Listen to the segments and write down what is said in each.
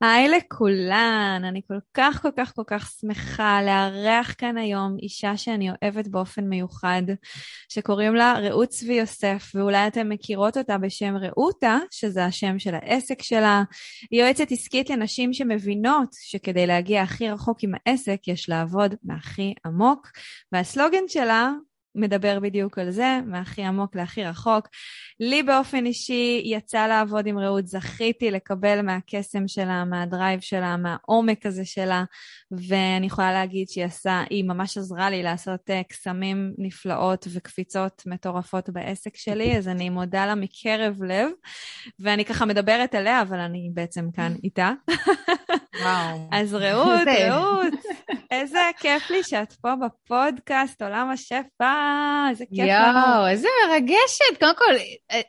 היי לכולן, אני כל כך כל כך כל כך שמחה לארח כאן היום אישה שאני אוהבת באופן מיוחד, שקוראים לה רעות צבי יוסף, ואולי אתן מכירות אותה בשם רעותה, שזה השם של העסק שלה. היא יועצת עסקית לנשים שמבינות שכדי להגיע הכי רחוק עם העסק, יש לעבוד מהכי עמוק, והסלוגן שלה מדבר בדיוק על זה, מהכי עמוק להכי רחוק. לי באופן אישי יצא לעבוד עם רעות, זכיתי לקבל מהקסם שלה, מהדרייב שלה, מהעומק הזה שלה, ואני יכולה להגיד שהיא עשה, היא ממש עזרה לי לעשות uh, קסמים נפלאות וקפיצות מטורפות בעסק שלי, אז אני מודה לה מקרב לב, ואני ככה מדברת עליה, אבל אני בעצם כאן איתה. וואו. אז רעות, רעות, איזה כיף לי שאת פה בפודקאסט עולם השפע, איזה כיף לנו. יואו, איזה מרגשת. קודם כל,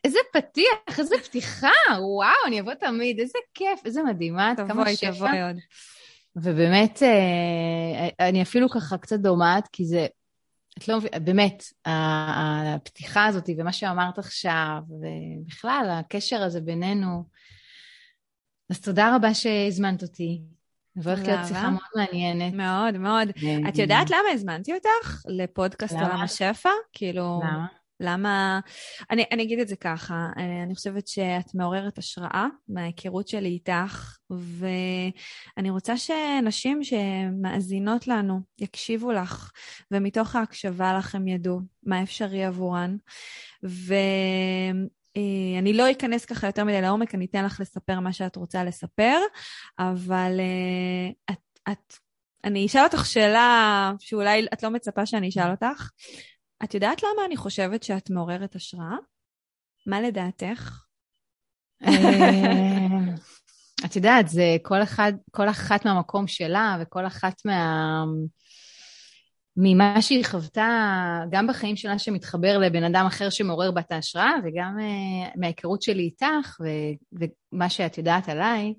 איזה פתיח, איזה פתיחה, וואו, אני אבוא תמיד, איזה כיף, איזה מדהימה, כמה תבואי, שפע. תבואי עוד. ובאמת, אה, אני אפילו ככה קצת דומעת, כי זה, את לא מבינה, באמת, הפתיחה הזאת ומה שאמרת עכשיו, ובכלל, הקשר הזה בינינו, אז תודה רבה שהזמנת אותי. הולכת להיות שיחה. מאוד מעניינת. מאוד, מאוד. את יודעת למה הזמנתי אותך לפודקאסט? עולם השפע? כאילו, למה? למה... אני, אני אגיד את זה ככה, אני, אני חושבת שאת מעוררת השראה מההיכרות שלי איתך, ואני רוצה שנשים שמאזינות לנו יקשיבו לך, ומתוך ההקשבה לך הם ידעו מה אפשרי עבורן. ואני לא אכנס ככה יותר מדי לעומק, אני אתן לך לספר מה שאת רוצה לספר, אבל אה, את, את, אני אשאל אותך שאלה שאולי את לא מצפה שאני אשאל אותך. את יודעת למה אני חושבת שאת מעוררת השראה? מה לדעתך? אה, את יודעת, זה כל אחד, כל אחת מהמקום שלה, וכל אחת מה... ממה שהיא חוותה, גם בחיים שלה שמתחבר לבן אדם אחר שמעורר בת ההשראה, וגם uh, מההיכרות שלי איתך, ו- ומה שאת יודעת עליי.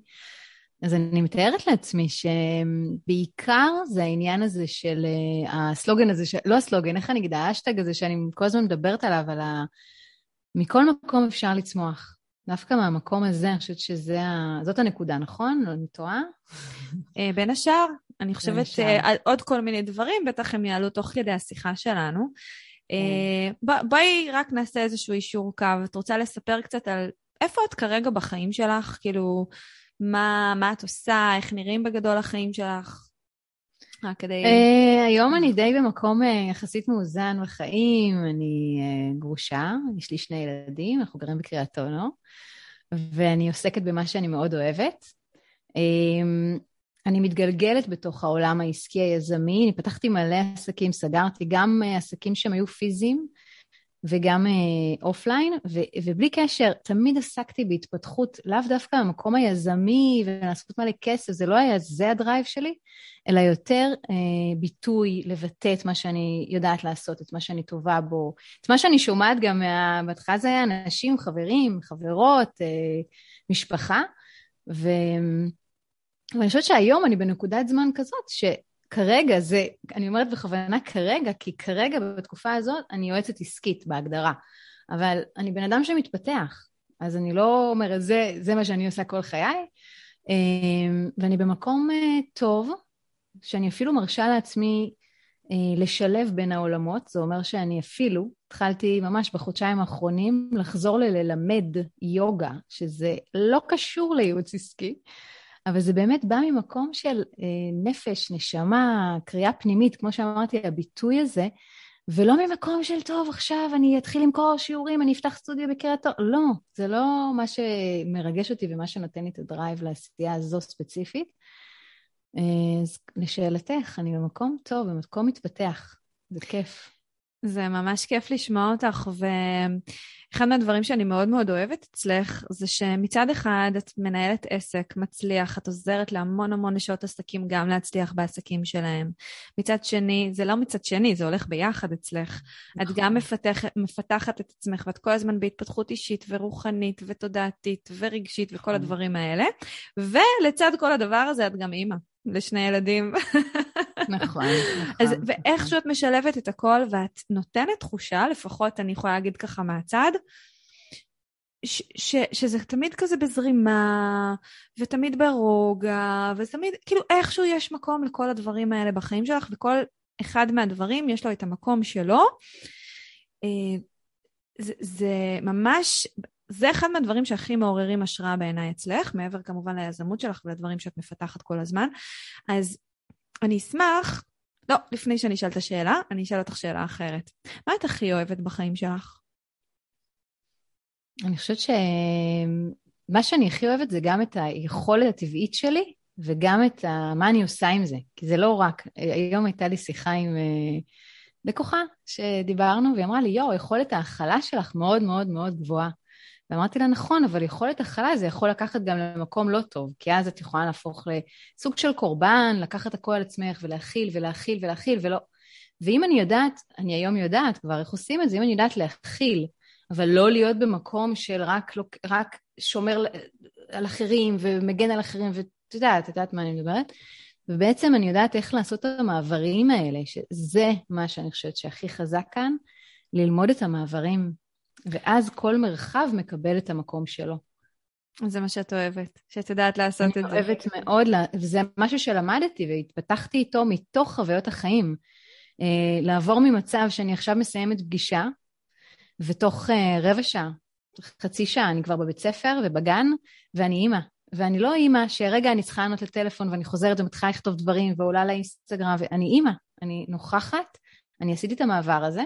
אז אני מתארת לעצמי שבעיקר זה העניין הזה של uh, הסלוגן הזה, ש... לא הסלוגן, איך אני אגיד, האשטג הזה שאני כל הזמן מדברת עליו, על ה... מכל מקום אפשר לצמוח. דווקא מהמקום הזה, אני חושבת שזאת הנקודה, נכון? לא אני טועה? אה, בין השאר, אני חושבת. אה, עוד כל מיני דברים, בטח הם יעלו תוך כדי השיחה שלנו. אה, ב- בואי רק נעשה איזשהו אישור קו. את רוצה לספר קצת על איפה את כרגע בחיים שלך? כאילו, מה, מה את עושה? איך נראים בגדול החיים שלך? רק כדי... Uh, היום אני די במקום uh, יחסית מאוזן בחיים, אני uh, גרושה, יש לי שני ילדים, אנחנו גרים בקריית אונו, ואני עוסקת במה שאני מאוד אוהבת. Um, אני מתגלגלת בתוך העולם העסקי היזמי, אני פתחתי מלא עסקים, סגרתי גם עסקים שהם היו פיזיים וגם offline, אה, ובלי קשר, תמיד עסקתי בהתפתחות, לאו דווקא במקום היזמי ולעשות מלא כסף, זה לא היה זה ה drive שלי, אלא יותר אה, ביטוי, לבטא את מה שאני יודעת לעשות, את מה שאני טובה בו, את מה שאני שומעת גם מה... בהתחלה זה היה אנשים, חברים, חברות, אה, משפחה, ו... ואני חושבת שהיום אני בנקודת זמן כזאת, שכרגע זה, אני אומרת בכוונה כרגע, כי כרגע בתקופה הזאת אני יועצת עסקית בהגדרה, אבל אני בן אדם שמתפתח, אז אני לא אומרת, זה, זה מה שאני עושה כל חיי, ואני במקום טוב, שאני אפילו מרשה לעצמי לשלב בין העולמות, זה אומר שאני אפילו התחלתי ממש בחודשיים האחרונים לחזור לללמד יוגה, שזה לא קשור לייעוץ עסקי, אבל זה באמת בא ממקום של אה, נפש, נשמה, קריאה פנימית, כמו שאמרתי, הביטוי הזה, ולא ממקום של, טוב, עכשיו אני אתחיל למכור שיעורים, אני אפתח סטודיו בקריית אור. לא, זה לא מה שמרגש אותי ומה שנותן לי את הדרייב לעשייה הזו ספציפית. אה, אז לשאלתך, אני במקום טוב, במקום מתפתח, זה כיף. זה ממש כיף לשמוע אותך, ואחד מהדברים שאני מאוד מאוד אוהבת אצלך, זה שמצד אחד את מנהלת עסק, מצליח, את עוזרת להמון המון נשות עסקים גם להצליח בעסקים שלהם. מצד שני, זה לא מצד שני, זה הולך ביחד אצלך. נכון. את גם מפתח, מפתחת את עצמך, ואת כל הזמן בהתפתחות אישית ורוחנית ותודעתית ורגשית וכל נכון. הדברים האלה. ולצד כל הדבר הזה את גם אימא. לשני ילדים. נכון, נכון. אז, ואיכשהו את משלבת את הכל, ואת נותנת תחושה, לפחות אני יכולה להגיד ככה מהצד, ש, ש, שזה תמיד כזה בזרימה, ותמיד ברוגע, ותמיד, כאילו איכשהו יש מקום לכל הדברים האלה בחיים שלך, וכל אחד מהדברים יש לו את המקום שלו. אה, זה, זה ממש, זה אחד מהדברים שהכי מעוררים השראה בעיניי אצלך, מעבר כמובן ליזמות שלך ולדברים שאת מפתחת כל הזמן. אז אני אשמח, לא, לפני שאני אשאל את השאלה, אני אשאל אותך שאלה אחרת. מה את הכי אוהבת בחיים שלך? אני חושבת שמה שאני הכי אוהבת זה גם את היכולת הטבעית שלי וגם את ה... מה אני עושה עם זה. כי זה לא רק, היום הייתה לי שיחה עם אה, לקוחה שדיברנו, והיא אמרה לי, יואו, יכולת ההכלה שלך מאוד מאוד מאוד גבוהה. ואמרתי לה, נכון, אבל יכולת הכלה זה יכול לקחת גם למקום לא טוב, כי אז את יכולה להפוך לסוג של קורבן, לקחת הכל על עצמך ולהכיל ולהכיל ולהכיל ולא... ואם אני יודעת, אני היום יודעת כבר איך עושים את זה, אם אני יודעת להכיל, אבל לא להיות במקום של רק, רק שומר על אחרים ומגן על אחרים, ואת יודעת, את יודעת מה אני מדברת? ובעצם אני יודעת איך לעשות את המעברים האלה, שזה מה שאני חושבת שהכי חזק כאן, ללמוד את המעברים, ואז כל מרחב מקבל את המקום שלו. זה מה שאת אוהבת, שאת יודעת לעשות את זה. אני אוהבת מאוד, וזה משהו שלמדתי והתפתחתי איתו מתוך חוויות החיים. אה, לעבור ממצב שאני עכשיו מסיימת פגישה, ותוך אה, רבע שעה, חצי שעה, אני כבר בבית ספר ובגן, ואני אימא. ואני לא אימא שרגע אני צריכה לענות לטלפון ואני חוזרת ומתחילה לכתוב דברים ועולה לאינסטגרם, ואני אימא, אני נוכחת, אני עשיתי את המעבר הזה,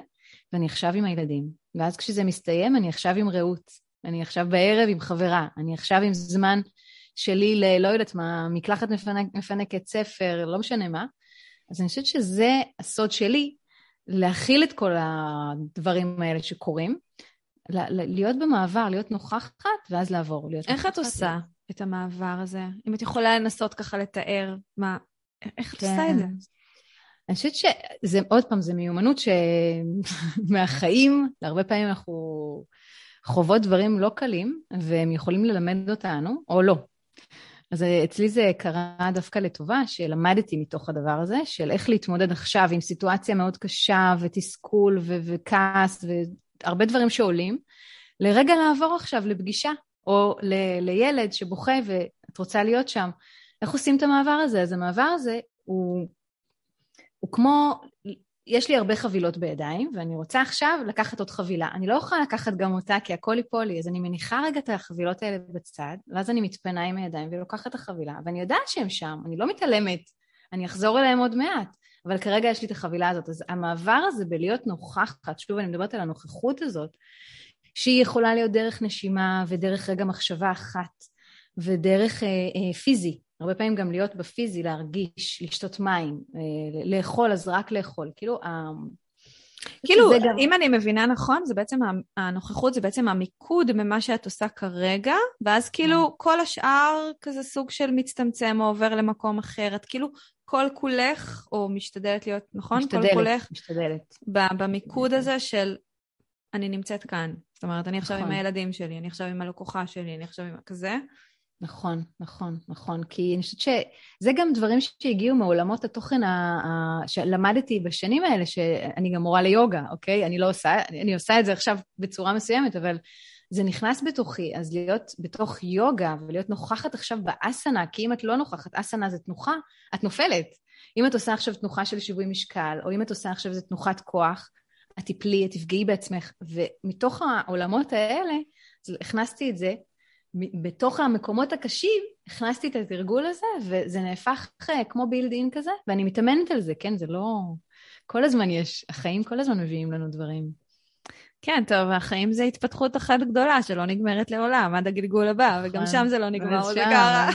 ואני עכשיו עם הילדים. ואז כשזה מסתיים, אני עכשיו עם רעות. אני עכשיו בערב עם חברה. אני עכשיו עם זמן שלי ל... לא יודעת מה, מקלחת מפנק, מפנקת ספר, לא משנה מה. אז אני חושבת שזה הסוד שלי, להכיל את כל הדברים האלה שקורים, להיות במעבר, להיות נוכחת, ואז לעבור. להיות איך את עושה את המעבר הזה? אם את יכולה לנסות ככה לתאר מה... איך את עושה את זה? אני חושבת שזה, עוד פעם, זו מיומנות שמהחיים, הרבה פעמים אנחנו חוות דברים לא קלים, והם יכולים ללמד אותנו, או לא. אז אצלי זה קרה דווקא לטובה, שלמדתי מתוך הדבר הזה, של איך להתמודד עכשיו עם סיטואציה מאוד קשה, ותסכול, ו- וכעס, והרבה דברים שעולים, לרגע לעבור עכשיו לפגישה, או ל- לילד שבוכה ואת רוצה להיות שם. איך עושים את המעבר הזה? אז המעבר הזה הוא הוא כמו, יש לי הרבה חבילות בידיים, ואני רוצה עכשיו לקחת עוד חבילה. אני לא יכולה לקחת גם אותה, כי הכל ייפול לי, אז אני מניחה רגע את החבילות האלה בצד, ואז אני מתפנה עם הידיים ולוקחת את החבילה, ואני יודעת שהם שם, אני לא מתעלמת, אני אחזור אליהם עוד מעט, אבל כרגע יש לי את החבילה הזאת. אז המעבר הזה בלהיות נוכחת, שוב, אני מדברת על הנוכחות הזאת, שהיא יכולה להיות דרך נשימה ודרך רגע מחשבה אחת, ודרך אה, אה, פיזי, הרבה פעמים גם להיות בפיזי, להרגיש, לשתות מים, אה, לאכול, אז רק לאכול. כאילו, כאילו, גם... אם אני מבינה נכון, זה בעצם, הנוכחות זה בעצם המיקוד ממה שאת עושה כרגע, ואז כאילו כן. כל השאר כזה סוג של מצטמצם או עובר למקום אחר. את כאילו כל כולך, או משתדלת להיות, נכון? משתדלת, כל כולך, משתדלת. במיקוד הזה של אני נמצאת כאן. זאת אומרת, אני עכשיו נכון. עם הילדים שלי, אני עכשיו עם הלקוחה שלי, אני עכשיו עם כזה. נכון, נכון, נכון. כי אני חושבת שזה גם דברים שהגיעו מעולמות התוכן ה... ה... שלמדתי בשנים האלה, שאני גם מורה ליוגה, אוקיי? אני לא עושה, אני עושה את זה עכשיו בצורה מסוימת, אבל זה נכנס בתוכי. אז להיות בתוך יוגה ולהיות נוכחת עכשיו באסנה, כי אם את לא נוכחת, אסנה זה תנוחה, את נופלת. אם את עושה עכשיו תנוחה של שיווי משקל, או אם את עושה עכשיו איזה תנוחת כוח, את תפלי, את תפגעי בעצמך. ומתוך העולמות האלה, הכנסתי את זה, בתוך המקומות הקשים הכנסתי את התרגול הזה, וזה נהפך אה, כמו בילד אין כזה, ואני מתאמנת על זה, כן? זה לא... כל הזמן יש, החיים כל הזמן מביאים לנו דברים. כן, טוב, החיים זה התפתחות אחת גדולה שלא נגמרת לעולם, עד הגלגול הבא, וגם נכון. שם זה לא נגמר, זה קרה.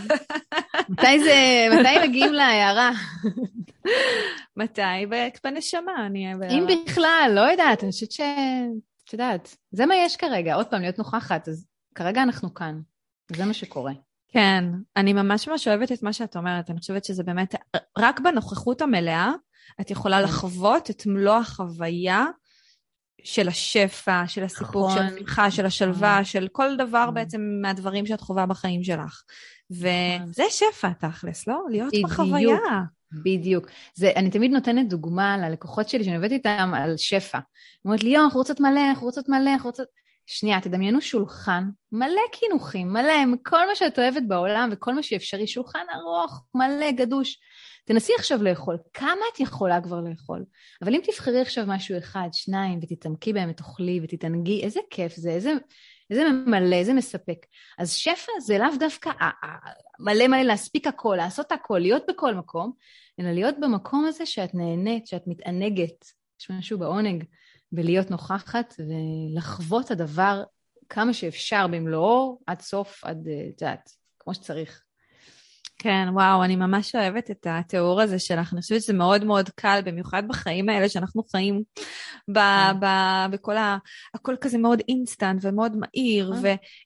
מתי זה, מתי מגיעים להערה? מתי? בנשמה, אני אהיה בהערה. אם בכלל, לא יודעת, אני חושבת ש... את יודעת, זה מה יש כרגע, עוד פעם, להיות נוכחת, אז כרגע אנחנו כאן, זה מה שקורה. כן, אני ממש ממש אוהבת את מה שאת אומרת, אני חושבת שזה באמת, רק בנוכחות המלאה, את יכולה כן. לחוות את מלוא החוויה של השפע, של הסיפור, נכון. של השמחה, של השלווה, נכון. של כל דבר נכון. בעצם מהדברים שאת חווה בחיים שלך. וזה שפע תכלס, לא? להיות בדיוק, בחוויה. בדיוק. זה, אני תמיד נותנת דוגמה ללקוחות שלי שאני עובדת איתם על שפע. אומרת לי, יואו, אנחנו רוצות מלא, אנחנו רוצות מלא, אנחנו רוצות... שנייה, תדמיינו שולחן מלא קינוחים, מלא, עם כל מה שאת אוהבת בעולם וכל מה שאפשרי, שולחן ארוך, מלא, גדוש. תנסי עכשיו לאכול, כמה את יכולה כבר לאכול? אבל אם תבחרי עכשיו משהו אחד, שניים, ותתעמקי בהם ותאכלי ותתענגי, איזה כיף זה, איזה, איזה ממלא, איזה מספק. אז שפע זה לאו דווקא מלא מלא להספיק הכל, לעשות הכל, להיות בכל מקום, אלא להיות במקום הזה שאת נהנית, שאת מתענגת, יש משהו בעונג, בלהיות נוכחת ולחוות הדבר כמה שאפשר במלואו, עד סוף, עד, את יודעת, כמו שצריך. כן, וואו, אני ממש אוהבת את התיאור הזה שלך. אני חושבת שזה מאוד מאוד קל, במיוחד בחיים האלה שאנחנו חיים ב, כן. ב, בכל ה... הכל כזה מאוד אינסטנט ומאוד מהיר. אה.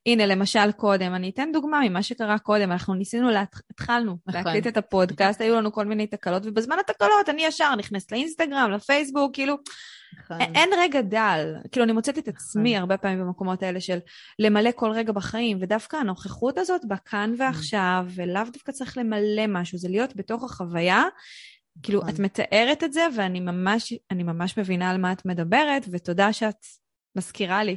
והנה, למשל קודם, אני אתן דוגמה ממה שקרה קודם. אנחנו ניסינו, לה... התחלנו נכון. להקליט את הפודקאסט, היו לנו כל מיני תקלות, ובזמן התקלות אני ישר נכנסת לאינסטגרם, לפייסבוק, כאילו... נכון. אין רגע דל. כאילו, אני מוצאת את עצמי נכון. הרבה פעמים במקומות האלה של למלא כל רגע בחיים, ודווקא הנוכחות הזאת בכאן נכון. ועכשיו, ולאו דווקא צריך למלא משהו, זה להיות בתוך החוויה. כאילו, את מתארת את זה, ואני ממש, אני ממש מבינה על מה את מדברת, ותודה שאת מזכירה לי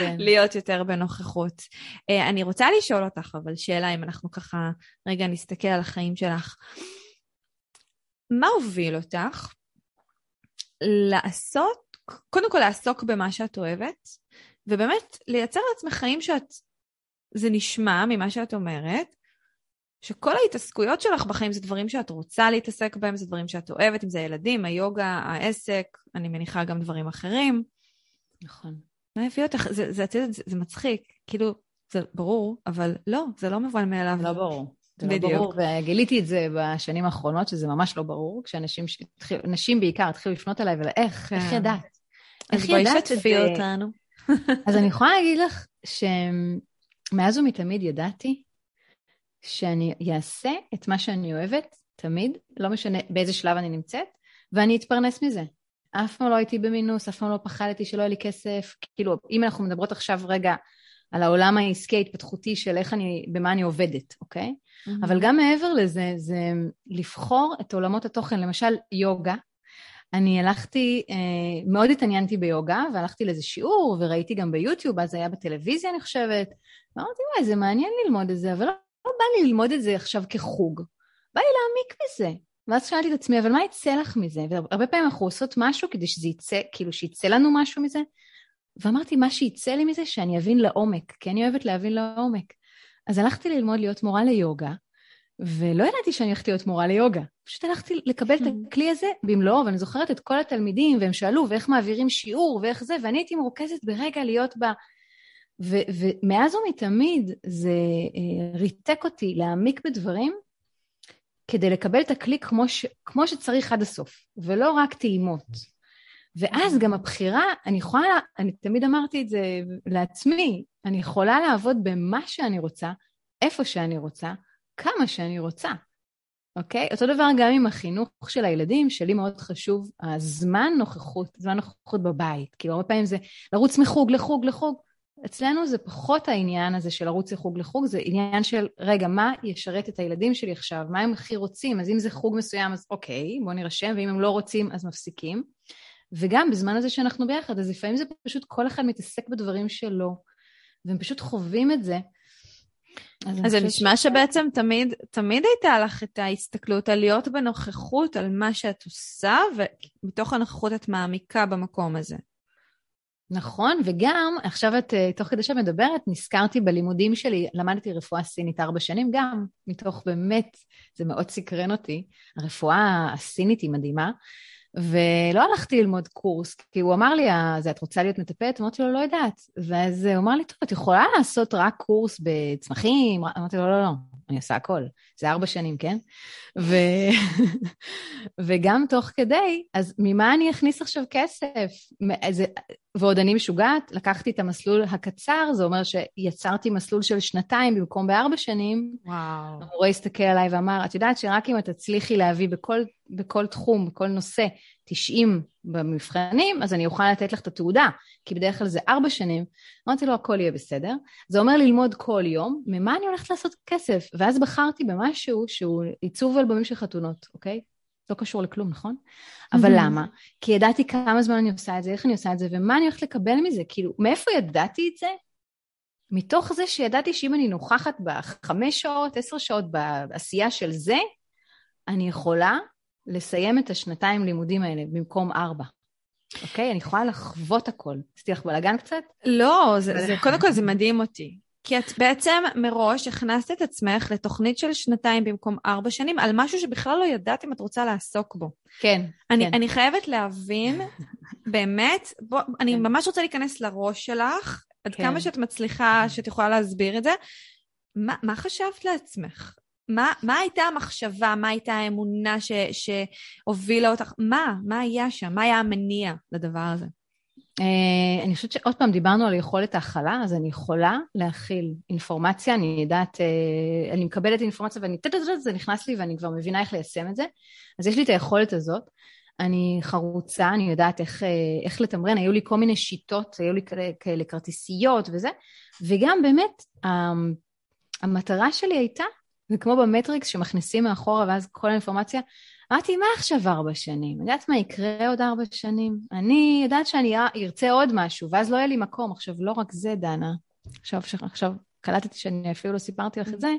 כן. להיות יותר בנוכחות. Uh, אני רוצה לשאול אותך, אבל שאלה, אם אנחנו ככה רגע נסתכל על החיים שלך. מה הוביל אותך לעשות, קודם כל לעסוק במה שאת אוהבת, ובאמת לייצר לעצמך חיים שאת, זה נשמע ממה שאת אומרת, שכל ההתעסקויות שלך בחיים זה דברים שאת רוצה להתעסק בהם, זה דברים שאת אוהבת, אם זה הילדים, היוגה, העסק, אני מניחה גם דברים אחרים. נכון. מה הביא אותך? זה, זה, זה, זה, זה מצחיק, כאילו, זה ברור, אבל לא, זה לא מובן מאליו. לא ברור. זה לא ברור, וגיליתי את זה בשנים האחרונות, שזה ממש לא ברור, כשאנשים, נשים בעיקר התחילו לפנות אליי, ואיך, איך כן. ידעת? איך ידעת את זה? שתפי אותנו. אז אני יכולה להגיד לך שמאז ומתמיד ידעתי שאני אעשה את מה שאני אוהבת, תמיד, לא משנה באיזה שלב אני נמצאת, ואני אתפרנס מזה. אף פעם לא הייתי במינוס, אף פעם לא פחדתי שלא יהיה לי כסף. כאילו, אם אנחנו מדברות עכשיו רגע על העולם העסקי ההתפתחותי של איך אני, במה אני עובדת, אוקיי? Mm-hmm. אבל גם מעבר לזה, זה לבחור את עולמות התוכן, למשל יוגה. אני הלכתי, אה, מאוד התעניינתי ביוגה, והלכתי לאיזה שיעור, וראיתי גם ביוטיוב, אז זה היה בטלוויזיה, אני חושבת. ואמרתי, וואי, זה מעניין ללמוד את זה, אבל לא, לא בא לי ללמוד את זה עכשיו כחוג. בא לי להעמיק בזה. ואז שאלתי את עצמי, אבל מה יצא לך מזה? והרבה פעמים אנחנו עושות משהו כדי שזה יצא, כאילו שיצא לנו משהו מזה, ואמרתי, מה שיצא לי מזה, שאני אבין לעומק, כי אני אוהבת להבין לעומק. אז הלכתי ללמוד להיות מורה ליוגה, ולא ידעתי שאני הולכת להיות מורה ליוגה. פשוט הלכתי לקבל את. הכלי הזה במלואו, ואני זוכרת את כל התלמידים, והם שאלו, ואיך מעבירים שיעור, ואיך זה, ואני הייתי מרוכזת ברגע להיות בה. ו- ומאז ומתמיד זה אה, ריתק אותי להעמיק בדברים, כדי לקבל את הכלי כמו, ש- כמו שצריך עד הסוף, ולא רק טעימות. ואז גם הבחירה, אני יכולה, אני תמיד אמרתי את זה לעצמי, אני יכולה לעבוד במה שאני רוצה, איפה שאני רוצה, כמה שאני רוצה, אוקיי? אותו דבר גם עם החינוך של הילדים, שלי מאוד חשוב הזמן נוכחות, זמן נוכחות בבית. כאילו הרבה פעמים זה לרוץ מחוג לחוג לחוג. אצלנו זה פחות העניין הזה של לרוץ מחוג לחוג, זה עניין של, רגע, מה ישרת את הילדים שלי עכשיו? מה הם הכי רוצים? אז אם זה חוג מסוים, אז אוקיי, בואו נירשם, ואם הם לא רוצים, אז מפסיקים. וגם בזמן הזה שאנחנו ביחד, אז לפעמים זה פשוט כל אחד מתעסק בדברים שלו, והם פשוט חווים את זה. אז, אז זה נשמע ש... שבעצם תמיד, תמיד הייתה לך את ההסתכלות על להיות בנוכחות, על מה שאת עושה, ומתוך הנוכחות את מעמיקה במקום הזה. נכון, וגם, עכשיו את, אה, תוך כדי שאת מדברת, נזכרתי בלימודים שלי, למדתי רפואה סינית ארבע שנים, גם מתוך באמת, זה מאוד סקרן אותי. הרפואה הסינית היא מדהימה, ולא הלכתי ללמוד קורס, כי הוא אמר לי, אז את רוצה להיות מטפלת? אמרתי לו, לא יודעת. ואז הוא אמר לי, טוב, את יכולה לעשות רק קורס בצמחים? אמרתי לו, לא, לא, אני עושה הכל. זה ארבע שנים, כן? ו... וגם תוך כדי, אז ממה אני אכניס עכשיו כסף? זה... ועוד אני משוגעת, לקחתי את המסלול הקצר, זה אומר שיצרתי מסלול של שנתיים במקום בארבע שנים. וואו. המורה הסתכל עליי ואמר, את יודעת שרק אם את תצליחי להביא בכל, בכל תחום, בכל נושא, 90 במבחנים, אז אני אוכל לתת לך את התעודה, כי בדרך כלל זה ארבע שנים. אמרתי לו, הכל יהיה בסדר. זה אומר ללמוד כל יום, ממה אני הולכת לעשות כסף? ואז בחרתי במשהו שהוא עיצוב אלבומים של חתונות, אוקיי? לא קשור לכלום, נכון? אבל למה? כי ידעתי כמה זמן אני עושה את זה, איך אני עושה את זה, ומה אני הולכת לקבל מזה. כאילו, מאיפה ידעתי את זה? מתוך זה שידעתי שאם אני נוכחת בחמש שעות, עשר שעות בעשייה של זה, אני יכולה לסיים את השנתיים לימודים האלה במקום ארבע. אוקיי? אני יכולה לחוות הכל. עשיתי לך בלאגן קצת? לא, זה, זה, קודם כל זה מדהים אותי. כי את בעצם מראש הכנסת את עצמך לתוכנית של שנתיים במקום ארבע שנים, על משהו שבכלל לא ידעת אם את רוצה לעסוק בו. כן, אני, כן. אני חייבת להבין, באמת, בוא, אני כן. ממש רוצה להיכנס לראש שלך, עד כן. כמה שאת מצליחה, שאת יכולה להסביר את זה. מה, מה חשבת לעצמך? מה, מה הייתה המחשבה? מה הייתה האמונה ש, שהובילה אותך? מה? מה היה שם? מה היה המניע לדבר הזה? Uh, אני חושבת שעוד פעם דיברנו על יכולת ההכלה, אז אני יכולה להכיל אינפורמציה, אני יודעת, uh, אני מקבלת אינפורמציה ואני טטטט, זה נכנס לי ואני כבר מבינה איך ליישם את זה, אז יש לי את היכולת הזאת. אני חרוצה, אני יודעת איך, uh, איך לתמרן, היו לי כל מיני שיטות, היו לי כאלה, כרטיסיות וזה, וגם באמת, המטרה שלי הייתה, וכמו במטריקס שמכניסים מאחורה ואז כל האינפורמציה, אמרתי, מה עכשיו ארבע שנים? יודעת מה יקרה עוד ארבע שנים? אני יודעת שאני ארצה עוד משהו, ואז לא יהיה לי מקום. עכשיו, לא רק זה, דנה, עכשיו, עכשיו קלטתי שאני אפילו לא סיפרתי לך את זה,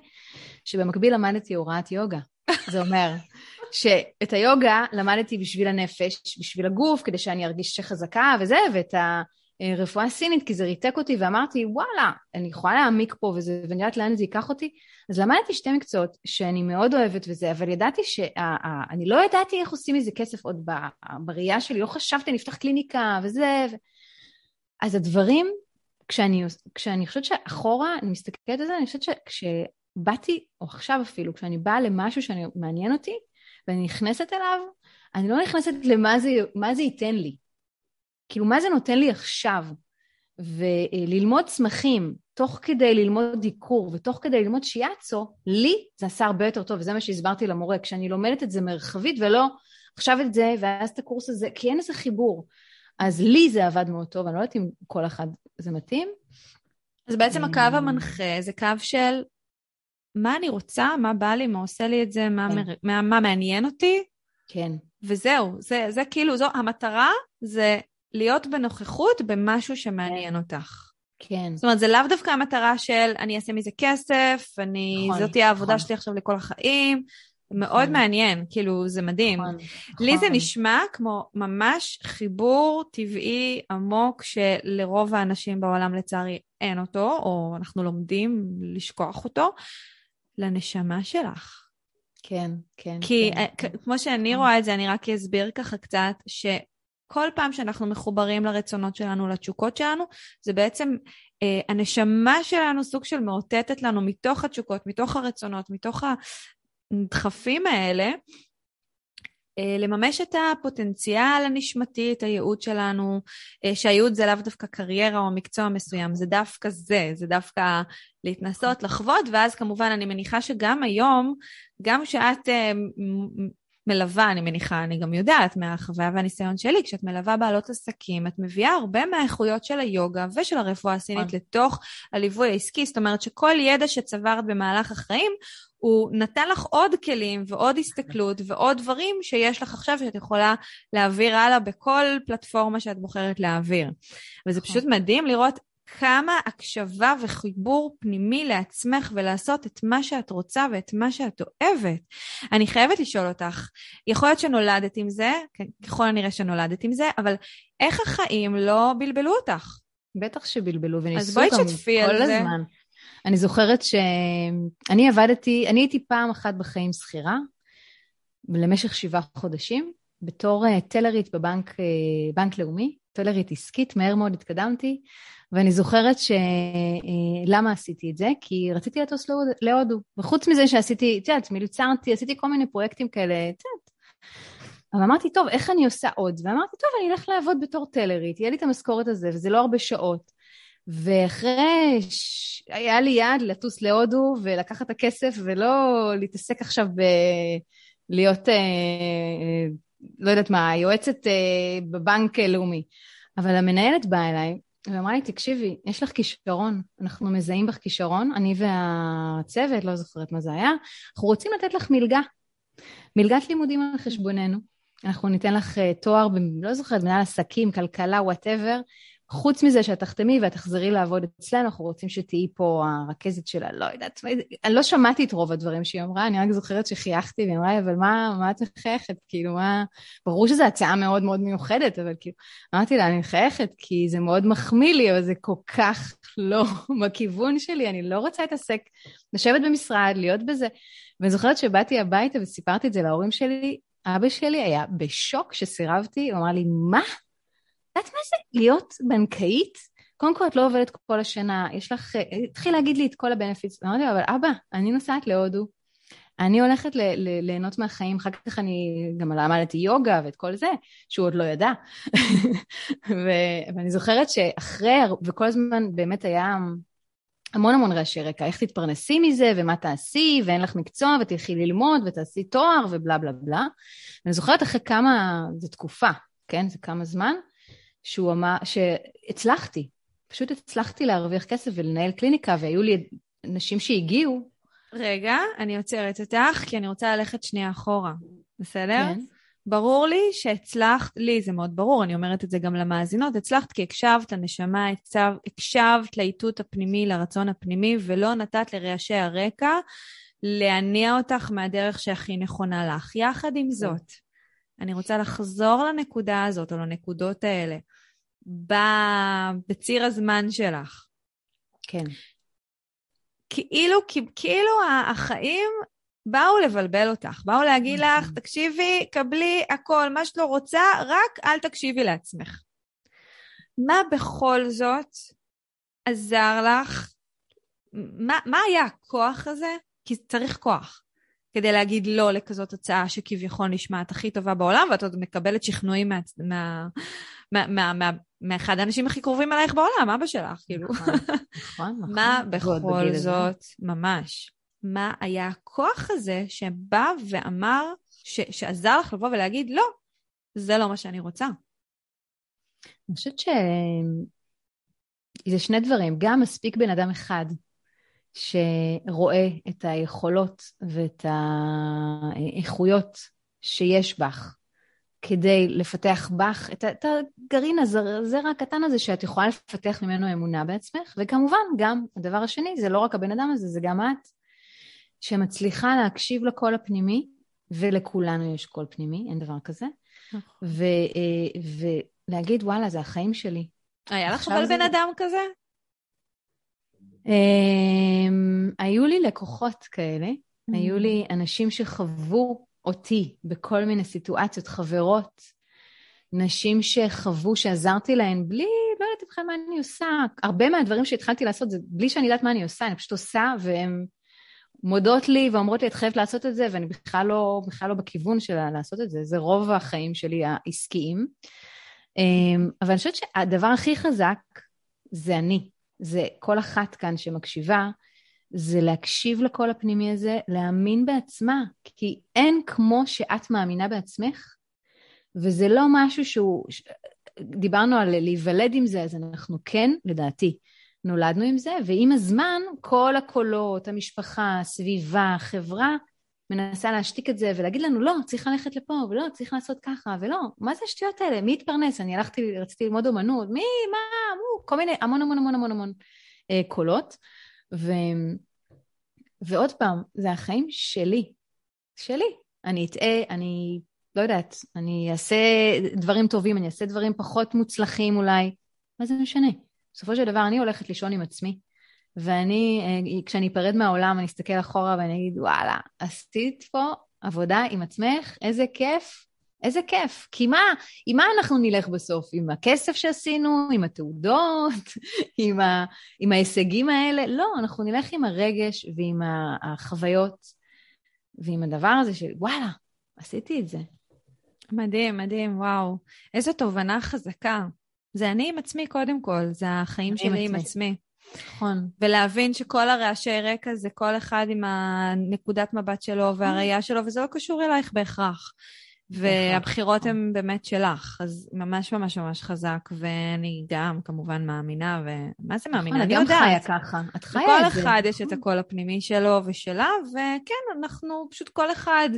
שבמקביל למדתי הוראת יוגה. זה אומר שאת היוגה למדתי בשביל הנפש, בשביל הגוף, כדי שאני ארגיש חזקה וזה, ואת הרפואה הסינית, כי זה ריתק אותי, ואמרתי, וואלה, אני יכולה להעמיק פה וזה, ואני יודעת לאן זה ייקח אותי. אז למדתי שתי מקצועות שאני מאוד אוהבת וזה, אבל ידעתי שאני לא ידעתי איך עושים מזה כסף עוד בראייה שלי, לא חשבתי, אני אפתח קליניקה וזה. ו... אז הדברים, כשאני, כשאני חושבת שאחורה, אני מסתכלת על זה, אני חושבת שכשבאתי, או עכשיו אפילו, כשאני באה למשהו שמעניין אותי, ואני נכנסת אליו, אני לא נכנסת למה זה, זה ייתן לי. כאילו, מה זה נותן לי עכשיו? וללמוד צמחים תוך כדי ללמוד דיקור ותוך כדי ללמוד שיאצו, לי זה עשה הרבה יותר טוב, וזה מה שהסברתי למורה, כשאני לומדת את זה מרחבית ולא עכשיו את זה ואז את הקורס הזה, כי אין איזה חיבור. אז לי זה עבד מאוד טוב, אני לא יודעת אם כל אחד זה מתאים. אז בעצם הקו המנחה זה קו של מה אני רוצה, מה בא לי, מה עושה לי את זה, מה, כן. מר... מה, מה מעניין אותי, כן, וזהו, זה, זה כאילו, זו המטרה, זה להיות בנוכחות במשהו שמעניין אותך. כן. זאת אומרת, זה לאו דווקא המטרה של אני אעשה מזה כסף, אני, נכון, זאת תהיה העבודה נכון. שלי עכשיו לכל החיים. מאוד נכון. מעניין, כאילו, זה מדהים. נכון, לי זה נכון. נשמע כמו ממש חיבור טבעי עמוק שלרוב האנשים בעולם לצערי אין אותו, או אנחנו לומדים לשכוח אותו, לנשמה שלך. כן, כן. כי כן, אה, כן. כמו שאני רואה את זה, אני רק אסביר ככה קצת, שכל פעם שאנחנו מחוברים לרצונות שלנו, לתשוקות שלנו, זה בעצם אה, הנשמה שלנו סוג של מאותתת לנו מתוך התשוקות, מתוך הרצונות, מתוך הדחפים האלה, אה, לממש את הפוטנציאל הנשמתי, את הייעוד שלנו, אה, שהייעוד זה לאו דווקא קריירה או מקצוע מסוים, זה דווקא זה, זה דווקא להתנסות, לחוות, ואז כמובן אני מניחה שגם היום, גם כשאת אה, מלווה, אני מניחה, אני גם יודעת מהחוויה והניסיון שלי, כשאת מלווה בעלות עסקים, את מביאה הרבה מהאיכויות של היוגה ושל הרפואה הסינית נכון. לתוך הליווי העסקי, זאת אומרת שכל ידע שצברת במהלך החיים, הוא נתן לך עוד כלים ועוד הסתכלות ועוד דברים שיש לך עכשיו שאת יכולה להעביר הלאה בכל פלטפורמה שאת בוחרת להעביר. וזה נכון. פשוט מדהים לראות כמה הקשבה וחיבור פנימי לעצמך ולעשות את מה שאת רוצה ואת מה שאת אוהבת. אני חייבת לשאול אותך, יכול להיות שנולדת עם זה, כן, ככל הנראה שנולדת עם זה, אבל איך החיים לא בלבלו אותך? בטח שבלבלו וניסו על זה. הזמן. אני זוכרת שאני עבדתי, אני הייתי פעם אחת בחיים שכירה, למשך שבעה חודשים, בתור uh, טלרית בבנק uh, בנק לאומי, טלרית עסקית, מהר מאוד התקדמתי, ואני זוכרת ש... Uh, למה עשיתי את זה? כי רציתי לטוס להוד... להודו, וחוץ מזה שעשיתי, את יודעת, מלצרתי, עשיתי כל מיני פרויקטים כאלה, את יודעת. אבל אמרתי, טוב, איך אני עושה עוד? ואמרתי, טוב, אני אלך לעבוד בתור טלרית, יהיה לי את המשכורת הזה, וזה לא הרבה שעות. ואחרי, ש... היה לי יעד לטוס להודו ולקחת את הכסף ולא להתעסק עכשיו ב... להיות, אה, אה, לא יודעת מה, יועצת אה, בבנק לאומי. אבל המנהלת באה אליי ואמרה לי, תקשיבי, יש לך כישרון, אנחנו מזהים בך כישרון, אני והצוות, לא זוכרת מה זה היה, אנחנו רוצים לתת לך מלגה, מלגת לימודים על חשבוננו. אנחנו ניתן לך תואר, ב, לא זוכרת, מנהל עסקים, כלכלה, וואטאבר, חוץ מזה שאת תחתמי ואת תחזרי לעבוד אצלנו, אנחנו רוצים שתהיי פה הרכזת שלה, לא יודעת, אני לא שמעתי את רוב הדברים שהיא אמרה, אני רק זוכרת שחייכתי והיא אמרה לי, אבל מה, מה את מחייכת? כאילו, מה... ברור שזו הצעה מאוד מאוד מיוחדת, אבל כאילו, אמרתי לה, אני מחייכת כי זה מאוד מחמיא לי, אבל זה כל כך לא בכיוון שלי, אני לא רוצה להתעסק, לשבת במשרד, להיות בזה. ואני זוכרת שבאתי הביתה וסיפרתי את זה להורים שלי, אבא שלי היה בשוק שסירבתי, הוא אמר לי, מה? יודעת מה זה להיות בנקאית? קודם כל את לא עובדת כל השנה, יש לך, התחיל להגיד לי את כל הבנפיץ, אמרתי לו, אבל אבא, אני נוסעת להודו, אני הולכת ל- ל- ליהנות מהחיים, אחר כך אני גם למדתי יוגה ואת כל זה, שהוא עוד לא ידע. ו- ואני זוכרת שאחרי, וכל הזמן באמת היה המון המון רעשי רקע, איך תתפרנסי מזה, ומה תעשי, ואין לך מקצוע, ותלכי ללמוד, ותעשי תואר, ובלה בלה בלה. ואני זוכרת אחרי כמה, זו תקופה, כן? זה כמה זמן, שהוא אמר, שהצלחתי, פשוט הצלחתי להרוויח כסף ולנהל קליניקה, והיו לי נשים שהגיעו. רגע, אני עוצרת אותך, כי אני רוצה ללכת שנייה אחורה, בסדר? כן. ברור לי שהצלחת, לי זה מאוד ברור, אני אומרת את זה גם למאזינות, הצלחת כי הקשבת לנשמה, הקשבת, לאיתות הפנימי, לרצון הפנימי, ולא נתת לרעשי הרקע להניע אותך מהדרך שהכי נכונה לך. יחד עם זאת, אני רוצה לחזור לנקודה הזאת, או לנקודות האלה, בציר הזמן שלך. כן. כאילו, כאילו החיים באו לבלבל אותך, באו להגיד לך, נכון. תקשיבי, קבלי הכל, מה שאת לא רוצה, רק אל תקשיבי לעצמך. מה בכל זאת עזר לך? מה, מה היה הכוח הזה? כי צריך כוח. כדי להגיד לא לכזאת הצעה שכביכול נשמעת הכי טובה בעולם, ואת עוד מקבלת שכנועים מה, מה, מה, מה, מה, מאחד האנשים הכי קרובים אלייך בעולם, אבא שלך, כאילו. נכון, נכון. נכון. מה בכל זאת, ממש, מה היה הכוח הזה שבא ואמר, ש, שעזר לך לבוא ולהגיד, לא, זה לא מה שאני רוצה. אני חושבת שזה שני דברים, גם מספיק בן אדם אחד שרואה את היכולות ואת האיכויות שיש בך כדי לפתח בך את, את הגרעין הזרע הקטן הזה שאת יכולה לפתח ממנו אמונה בעצמך, וכמובן גם הדבר השני זה לא רק הבן אדם הזה, זה גם את, שמצליחה להקשיב לקול הפנימי, ולכולנו יש קול פנימי, אין דבר כזה, נכון. ו, אה, ולהגיד וואלה זה החיים שלי. היה לך אבל בן אדם כזה? Um, היו לי לקוחות כאלה, mm-hmm. היו לי אנשים שחוו אותי בכל מיני סיטואציות, חברות, נשים שחוו שעזרתי להן בלי, לא יודעת בכלל מה אני עושה. הרבה מהדברים שהתחלתי לעשות זה בלי שאני יודעת מה אני עושה, אני פשוט עושה והן מודות לי ואומרות לי, את חייבת לעשות את זה, ואני בכלל לא, בכלל לא בכיוון של לעשות את זה, זה רוב החיים שלי העסקיים. Um, אבל אני חושבת שהדבר הכי חזק זה אני. זה כל אחת כאן שמקשיבה, זה להקשיב לקול הפנימי הזה, להאמין בעצמה, כי אין כמו שאת מאמינה בעצמך, וזה לא משהו שהוא, דיברנו על להיוולד עם זה, אז אנחנו כן, לדעתי, נולדנו עם זה, ועם הזמן כל הקולות, המשפחה, הסביבה, החברה, מנסה להשתיק את זה ולהגיד לנו, לא, צריך ללכת לפה, ולא, צריך לעשות ככה, ולא, מה זה השטויות האלה? מי התפרנס? אני הלכתי, רציתי ללמוד אומנות, מי, מה, מו, כל מיני, המון המון המון המון המון אה, קולות. ו... ועוד פעם, זה החיים שלי, שלי. אני אטעה, אני לא יודעת, אני אעשה דברים טובים, אני אעשה דברים פחות מוצלחים אולי, מה זה משנה? בסופו של דבר אני הולכת לישון עם עצמי, ואני, אה, כשאני אפרד מהעולם, אני אסתכל אחורה ואני אגיד, וואלה, עשית פה עבודה עם עצמך, איזה כיף, איזה כיף. כי מה, עם מה אנחנו נלך בסוף? עם הכסף שעשינו, עם התעודות, עם, ה, עם ההישגים האלה? לא, אנחנו נלך עם הרגש ועם החוויות ועם הדבר הזה של, וואלה, עשיתי את זה. מדהים, מדהים, וואו. איזו תובנה חזקה. זה אני עם עצמי קודם כל, זה החיים שלי עם עצמי. נכון. ולהבין שכל הרעשי רקע זה כל אחד עם הנקודת מבט שלו והראייה שלו, וזה לא קשור אלייך בהכרח. והבחירות הן באמת שלך, אז ממש ממש ממש חזק, ואני גם כמובן מאמינה, ומה זה מאמינה? אני יודעת. אני גם חיה ככה, את חיה את זה. לכל אחד יש את הקול הפנימי שלו ושלה, וכן, אנחנו פשוט כל אחד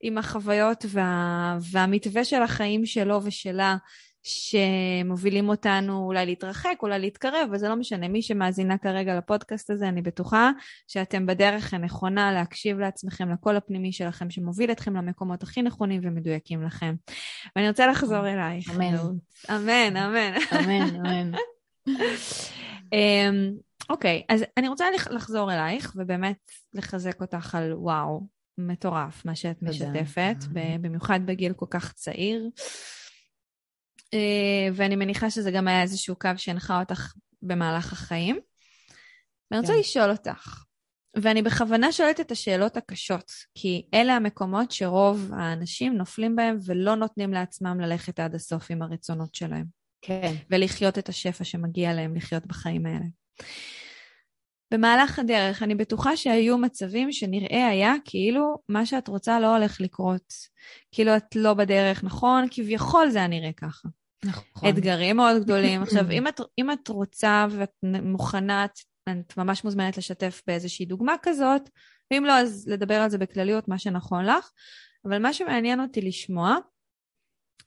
עם החוויות וה... והמתווה של החיים שלו ושלה, שמובילים אותנו אולי להתרחק, אולי להתקרב, וזה לא משנה. מי שמאזינה כרגע לפודקאסט הזה, אני בטוחה שאתם בדרך הנכונה להקשיב לעצמכם, לקול הפנימי שלכם, שמוביל אתכם למקומות הכי נכונים ומדויקים לכם. ואני רוצה לחזור אלייך. אמן. אמן, אמן. אמן, אמן. אמ, אוקיי, אז אני רוצה לחזור אלייך, ובאמת לחזק אותך על וואו, מטורף מה שאת משתפת, במיוחד בגיל כל כך צעיר. אה, ואני מניחה שזה גם היה איזשהו קו שהנחה אותך במהלך החיים. ואני רוצה כן. לשאול אותך, ואני בכוונה שואלת את השאלות הקשות, כי אלה המקומות שרוב האנשים נופלים בהם ולא נותנים לעצמם ללכת עד הסוף עם הרצונות שלהם. כן. ולחיות את השפע שמגיע להם לחיות בחיים האלה. במהלך הדרך אני בטוחה שהיו מצבים שנראה היה כאילו מה שאת רוצה לא הולך לקרות. כאילו את לא בדרך, נכון? כביכול זה היה נראה ככה. נכון. אתגרים מאוד גדולים. עכשיו, אם את, אם את רוצה ואת מוכנה, את ממש מוזמנת לשתף באיזושהי דוגמה כזאת, ואם לא, אז לדבר על זה בכלליות, מה שנכון לך. אבל מה שמעניין אותי לשמוע,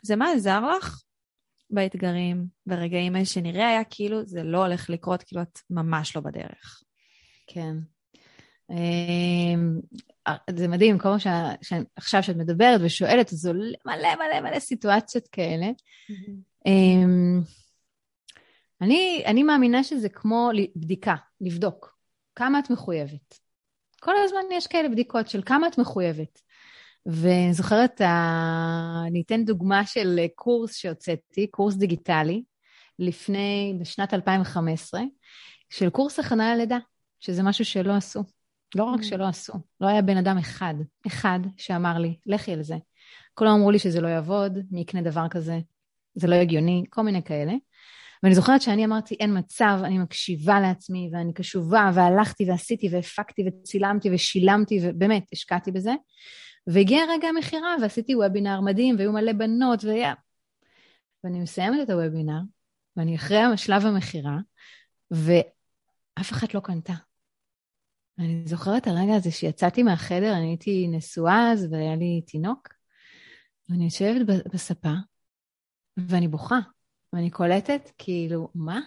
זה מה עזר לך באתגרים, ברגעים האלה שנראה היה כאילו זה לא הולך לקרות, כאילו את ממש לא בדרך. כן. אמ, זה מדהים, כל מה שעכשיו שאת מדברת ושואלת, אז עולה מלא מלא מלא סיטואציות כאלה. אמ, אני, אני מאמינה שזה כמו בדיקה, לבדוק. כמה את מחויבת. כל הזמן יש כאלה בדיקות של כמה את מחויבת. ואני זוכרת, אני אתן דוגמה של קורס שהוצאתי, קורס דיגיטלי, לפני, בשנת 2015, של קורס הכנה ללידה, שזה משהו שלא עשו. לא רק mm. שלא עשו, לא היה בן אדם אחד, אחד שאמר לי, לכי על זה. כולם אמרו לי שזה לא יעבוד, מי יקנה דבר כזה, זה לא הגיוני, כל מיני כאלה. ואני זוכרת שאני אמרתי, אין מצב, אני מקשיבה לעצמי, ואני קשובה, והלכתי ועשיתי, והפקתי, וצילמתי, ושילמתי, ובאמת, השקעתי בזה. והגיע רגע המכירה, ועשיתי וובינר מדהים, והיו מלא בנות, והיה... ואני מסיימת את הוובינר, ואני אחרי שלב המכירה, ואף אחת לא קנתה. אני זוכרת הרגע הזה שיצאתי מהחדר, אני הייתי נשואה אז והיה לי תינוק, ואני יושבת בספה, ואני בוכה, ואני קולטת, כאילו, מה?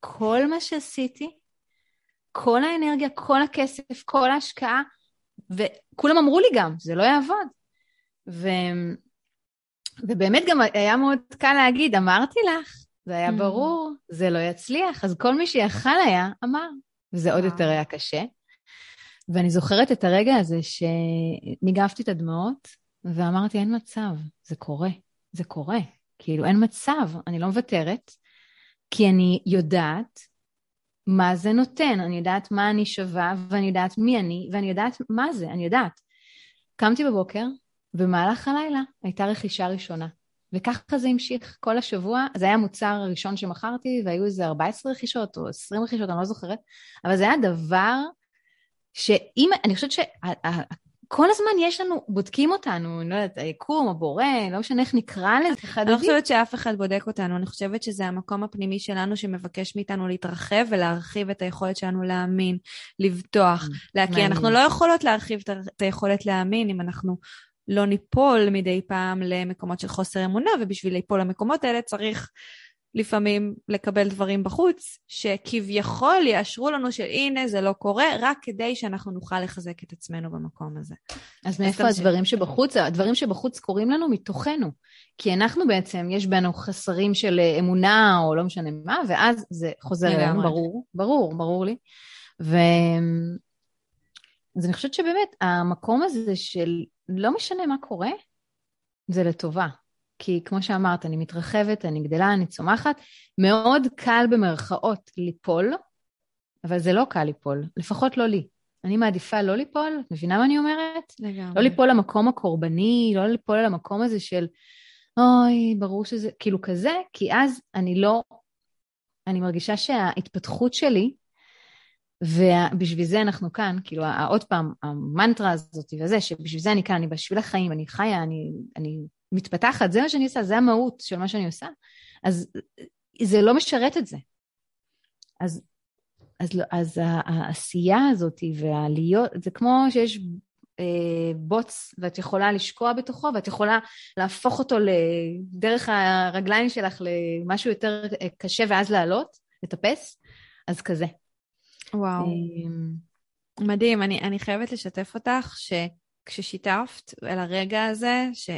כל מה שעשיתי, כל האנרגיה, כל הכסף, כל ההשקעה, וכולם אמרו לי גם, זה לא יעבוד. ו... ובאמת גם היה מאוד קל להגיד, אמרתי לך, זה היה mm. ברור, זה לא יצליח, אז כל מי שיכל היה, אמר, וזה עוד יותר היה קשה. ואני זוכרת את הרגע הזה שניגבתי את הדמעות, ואמרתי, אין מצב, זה קורה, זה קורה. כאילו, אין מצב, אני לא מוותרת, כי אני יודעת מה זה נותן, אני יודעת מה אני שווה, ואני יודעת מי אני, ואני יודעת מה זה, אני יודעת. קמתי בבוקר, במהלך הלילה הייתה רכישה ראשונה. וככה זה המשיך כל השבוע. זה היה המוצר הראשון שמכרתי, והיו איזה 14 רכישות או 20 רכישות, אני לא זוכרת, אבל זה היה דבר שאם, אני חושבת כל הזמן יש לנו, בודקים אותנו, אני לא יודעת, היקום, הבורא, לא משנה איך נקרא לזה, אני לא חושבת שאף אחד בודק אותנו, אני חושבת שזה המקום הפנימי שלנו שמבקש מאיתנו להתרחב ולהרחיב את היכולת שלנו להאמין, לבטוח, mm, להכיר. אנחנו לא יכולות להרחיב את היכולת להאמין אם אנחנו לא ניפול מדי פעם למקומות של חוסר אמונה, ובשביל ליפול למקומות האלה צריך לפעמים לקבל דברים בחוץ, שכביכול יאשרו לנו שהנה זה לא קורה, רק כדי שאנחנו נוכל לחזק את עצמנו במקום הזה. אז מאיפה הדברים שבחוץ? הדברים שבחוץ קורים לנו מתוכנו. כי אנחנו בעצם, יש בנו חסרים של אמונה או לא משנה מה, ואז זה חוזר אלינו, ברור, ברור, ברור לי. ו... אז אני חושבת שבאמת, המקום הזה של לא משנה מה קורה, זה לטובה. כי כמו שאמרת, אני מתרחבת, אני גדלה, אני צומחת. מאוד קל במרכאות ליפול, אבל זה לא קל ליפול, לפחות לא לי. אני מעדיפה לא ליפול, מבינה מה אני אומרת? לגמרי. לא ליפול למקום הקורבני, לא ליפול למקום הזה של, אוי, ברור שזה, כאילו כזה, כי אז אני לא, אני מרגישה שההתפתחות שלי, ובשביל זה אנחנו כאן, כאילו, עוד פעם, המנטרה הזאת וזה, שבשביל זה אני כאן, אני בשביל החיים, אני חיה, אני, אני מתפתחת, זה מה שאני עושה, זה המהות של מה שאני עושה, אז זה לא משרת את זה. אז, אז, לא, אז העשייה הזאת והלהיות, זה כמו שיש אה, בוץ ואת יכולה לשקוע בתוכו ואת יכולה להפוך אותו דרך הרגליים שלך למשהו יותר קשה ואז לעלות, לטפס, אז כזה. וואו. אה, מדהים, אני, אני חייבת לשתף אותך שכששיתפת על הרגע הזה, ש...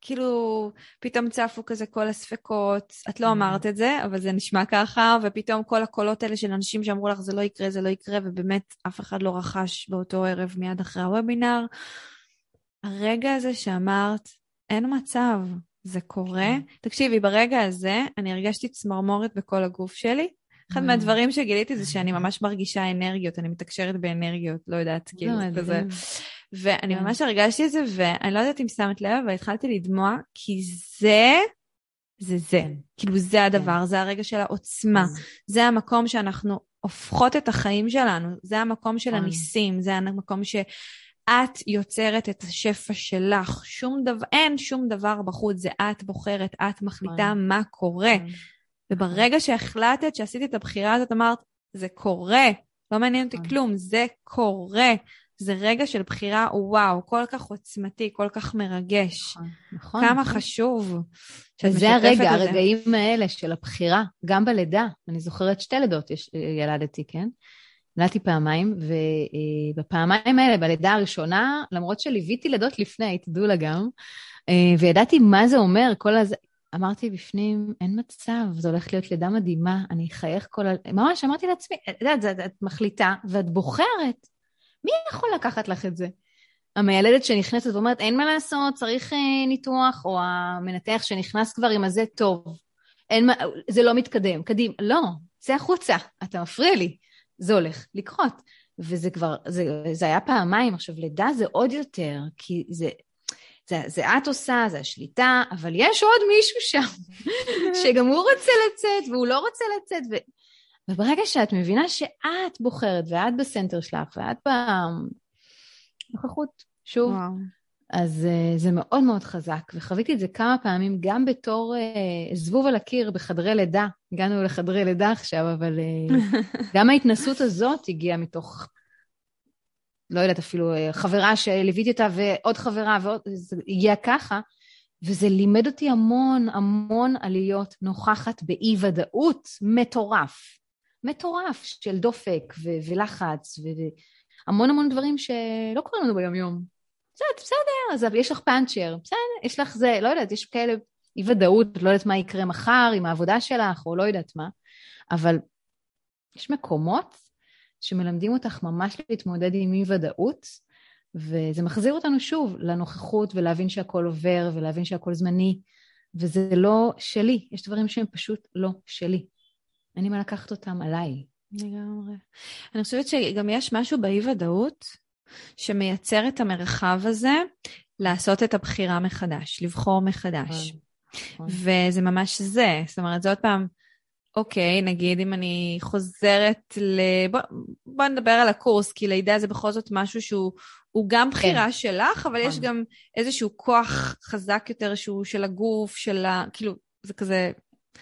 כאילו, פתאום צפו כזה כל הספקות, את לא mm. אמרת את זה, אבל זה נשמע ככה, ופתאום כל הקולות האלה של אנשים שאמרו לך, זה לא יקרה, זה לא יקרה, ובאמת אף אחד לא רכש באותו ערב מיד אחרי הוובינר. הרגע הזה שאמרת, אין מצב, זה קורה. כן. תקשיבי, ברגע הזה אני הרגשתי צמרמורת בכל הגוף שלי. אחד mm. מהדברים שגיליתי זה שאני ממש מרגישה אנרגיות, אני מתקשרת באנרגיות, לא יודעת, כאילו, זה כזה. ואני כן. ממש הרגשתי את זה, ואני לא יודעת אם שמת לב, אבל התחלתי לדמוע, כי זה, זה זה. כן. כאילו זה כן. הדבר, זה הרגע של העוצמה. זה המקום שאנחנו הופכות את החיים שלנו, זה המקום של הניסים, זה המקום ש... את יוצרת את השפע שלך, שום דבר, אין שום דבר בחוץ, זה את בוחרת, את מחליטה מה קורה. וברגע שהחלטת, שעשית את הבחירה הזאת, אמרת, זה קורה, לא מעניין אותי כלום, זה קורה. זה רגע של בחירה, וואו, כל כך עוצמתי, כל כך מרגש. נכון, נכון. כמה נכון. חשוב וזה הרגע, הרגעים האלה של הבחירה, גם בלידה. אני זוכרת שתי לידות יש, ילדתי, כן? ילדתי פעמיים, ובפעמיים האלה, בלידה הראשונה, למרות שליוויתי לידות לפני, תדעו לה גם, אה, וידעתי מה זה אומר, כל הזה, אמרתי בפנים, אין מצב, זו הולכת להיות לידה מדהימה, אני אחייך כל ה... ממש אמרתי לעצמי, את יודעת, את מחליטה, ואת בוחרת מי יכול לקחת לך את זה? המיילדת שנכנסת ואומרת, אין מה לעשות, צריך אה, ניתוח, או המנתח שנכנס כבר עם הזה, טוב, אין מה, זה לא מתקדם, קדימה. לא, צא החוצה, אתה מפריע לי, זה הולך לקרות. וזה כבר, זה, זה היה פעמיים. עכשיו, לידה זה עוד יותר, כי זה, זה, זה את עושה, זה השליטה, אבל יש עוד מישהו שם, שגם הוא רוצה לצאת, והוא לא רוצה לצאת, ו... וברגע שאת מבינה שאת בוחרת ואת בסנטר שלך ואת בנוכחות, שוב, וואו. אז uh, זה מאוד מאוד חזק, וחוויתי את זה כמה פעמים, גם בתור uh, זבוב על הקיר בחדרי לידה. הגענו לחדרי לידה עכשיו, אבל uh, גם ההתנסות הזאת הגיעה מתוך, לא יודעת, אפילו uh, חברה שליוויתי אותה ועוד חברה, ועוד, זה הגיע ככה, וזה לימד אותי המון המון על להיות נוכחת באי-ודאות מטורף. מטורף של דופק ו- ולחץ והמון המון דברים שלא קורים לנו ביום-יום. בסדר, בסדר, אז יש לך פאנצ'ר, בסדר, יש לך זה, לא יודעת, יש כאלה אי ודאות, לא יודעת מה יקרה מחר עם העבודה שלך, או לא יודעת מה, אבל יש מקומות שמלמדים אותך ממש להתמודד עם אי ודאות, וזה מחזיר אותנו שוב לנוכחות ולהבין שהכל עובר ולהבין שהכל זמני, וזה לא שלי, יש דברים שהם פשוט לא שלי. אין לי מה לקחת אותם עליי. לגמרי. אני חושבת שגם יש משהו באי-ודאות שמייצר את המרחב הזה לעשות את הבחירה מחדש, לבחור מחדש. נכון, נכון. וזה ממש זה. זאת אומרת, זה עוד פעם, אוקיי, נגיד אם אני חוזרת ל... בוא, בוא נדבר על הקורס, כי לידה זה בכל זאת משהו שהוא גם כן. בחירה כן. שלך, אבל יש נכון. גם איזשהו כוח חזק יותר שהוא של הגוף, של ה... כאילו, זה כזה...